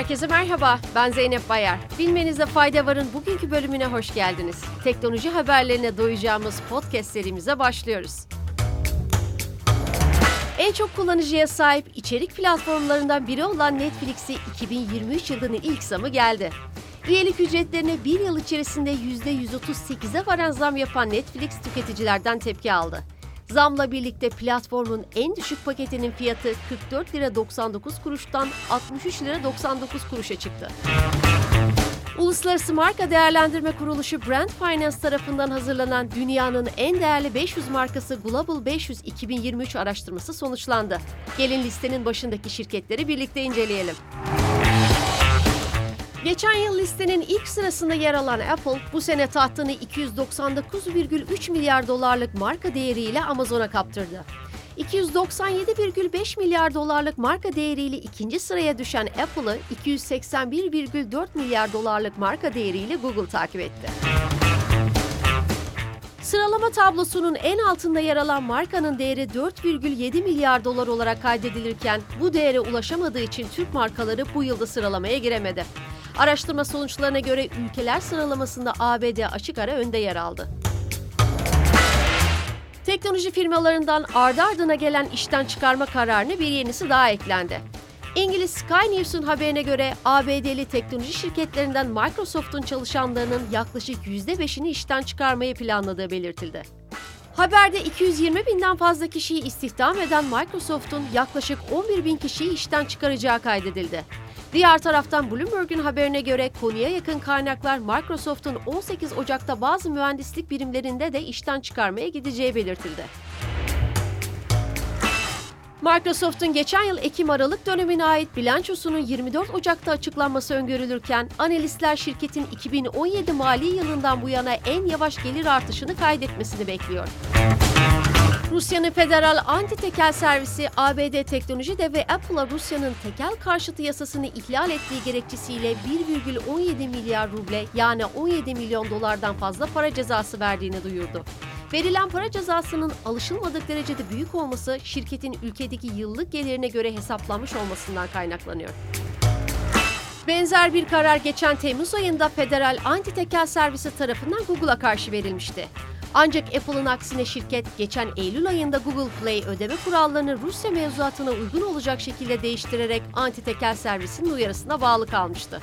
Herkese merhaba, ben Zeynep Bayar. Bilmenizde fayda varın bugünkü bölümüne hoş geldiniz. Teknoloji haberlerine doyacağımız podcast serimize başlıyoruz. En çok kullanıcıya sahip içerik platformlarından biri olan Netflix'i 2023 yılının ilk zamı geldi. Üyelik ücretlerine bir yıl içerisinde %138'e varan zam yapan Netflix tüketicilerden tepki aldı. Zamla birlikte platformun en düşük paketinin fiyatı 44 lira 99 kuruştan 63 lira 99 kuruşa çıktı. Uluslararası Marka Değerlendirme Kuruluşu Brand Finance tarafından hazırlanan dünyanın en değerli 500 markası Global 500 2023 araştırması sonuçlandı. Gelin listenin başındaki şirketleri birlikte inceleyelim. Geçen yıl listenin ilk sırasında yer alan Apple, bu sene tahtını 299,3 milyar dolarlık marka değeriyle Amazon'a kaptırdı. 297,5 milyar dolarlık marka değeriyle ikinci sıraya düşen Apple'ı 281,4 milyar dolarlık marka değeriyle Google takip etti. Sıralama tablosunun en altında yer alan markanın değeri 4,7 milyar dolar olarak kaydedilirken bu değere ulaşamadığı için Türk markaları bu yılda sıralamaya giremedi. Araştırma sonuçlarına göre ülkeler sıralamasında ABD açık ara önde yer aldı. Teknoloji firmalarından ardı ardına gelen işten çıkarma kararına bir yenisi daha eklendi. İngiliz Sky News'un haberine göre ABD'li teknoloji şirketlerinden Microsoft'un çalışanlarının yaklaşık %5'ini işten çıkarmayı planladığı belirtildi. Haberde 220 binden fazla kişiyi istihdam eden Microsoft'un yaklaşık 11 bin kişiyi işten çıkaracağı kaydedildi. Diğer taraftan Bloomberg'un haberine göre konuya yakın kaynaklar Microsoft'un 18 Ocak'ta bazı mühendislik birimlerinde de işten çıkarmaya gideceği belirtildi. Microsoft'un geçen yıl Ekim-Aralık dönemine ait bilançosunun 24 Ocak'ta açıklanması öngörülürken analistler şirketin 2017 mali yılından bu yana en yavaş gelir artışını kaydetmesini bekliyor. Rusya'nın Federal Anti Tekel Servisi ABD teknoloji devi Apple'a Rusya'nın tekel karşıtı yasasını ihlal ettiği gerekçesiyle 1,17 milyar ruble yani 17 milyon dolardan fazla para cezası verdiğini duyurdu. Verilen para cezasının alışılmadık derecede büyük olması şirketin ülkedeki yıllık gelirine göre hesaplanmış olmasından kaynaklanıyor. Benzer bir karar geçen Temmuz ayında Federal Anti Tekel Servisi tarafından Google'a karşı verilmişti. Ancak Apple'ın aksine şirket geçen Eylül ayında Google Play ödeme kurallarını Rusya mevzuatına uygun olacak şekilde değiştirerek anti tekel servisinin uyarısına bağlı kalmıştı.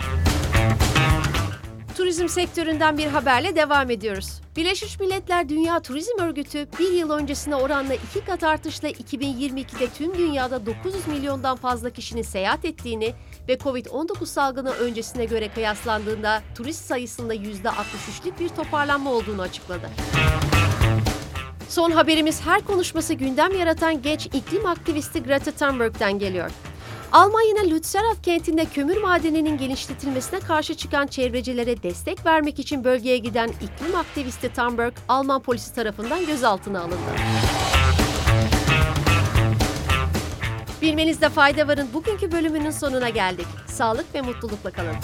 Turizm sektöründen bir haberle devam ediyoruz. Birleşmiş Milletler Dünya Turizm Örgütü bir yıl öncesine oranla iki kat artışla 2022'de tüm dünyada 900 milyondan fazla kişinin seyahat ettiğini ve Covid-19 salgını öncesine göre kıyaslandığında turist sayısında %63'lük bir toparlanma olduğunu açıkladı. Son haberimiz her konuşması gündem yaratan genç iklim aktivisti Greta Thunberg'den geliyor. Almanya'nın Lützerath kentinde kömür madeninin genişletilmesine karşı çıkan çevrecilere destek vermek için bölgeye giden iklim aktivisti Thunberg, Alman polisi tarafından gözaltına alındı. Bilmenizde fayda varın bugünkü bölümünün sonuna geldik. Sağlık ve mutlulukla kalın.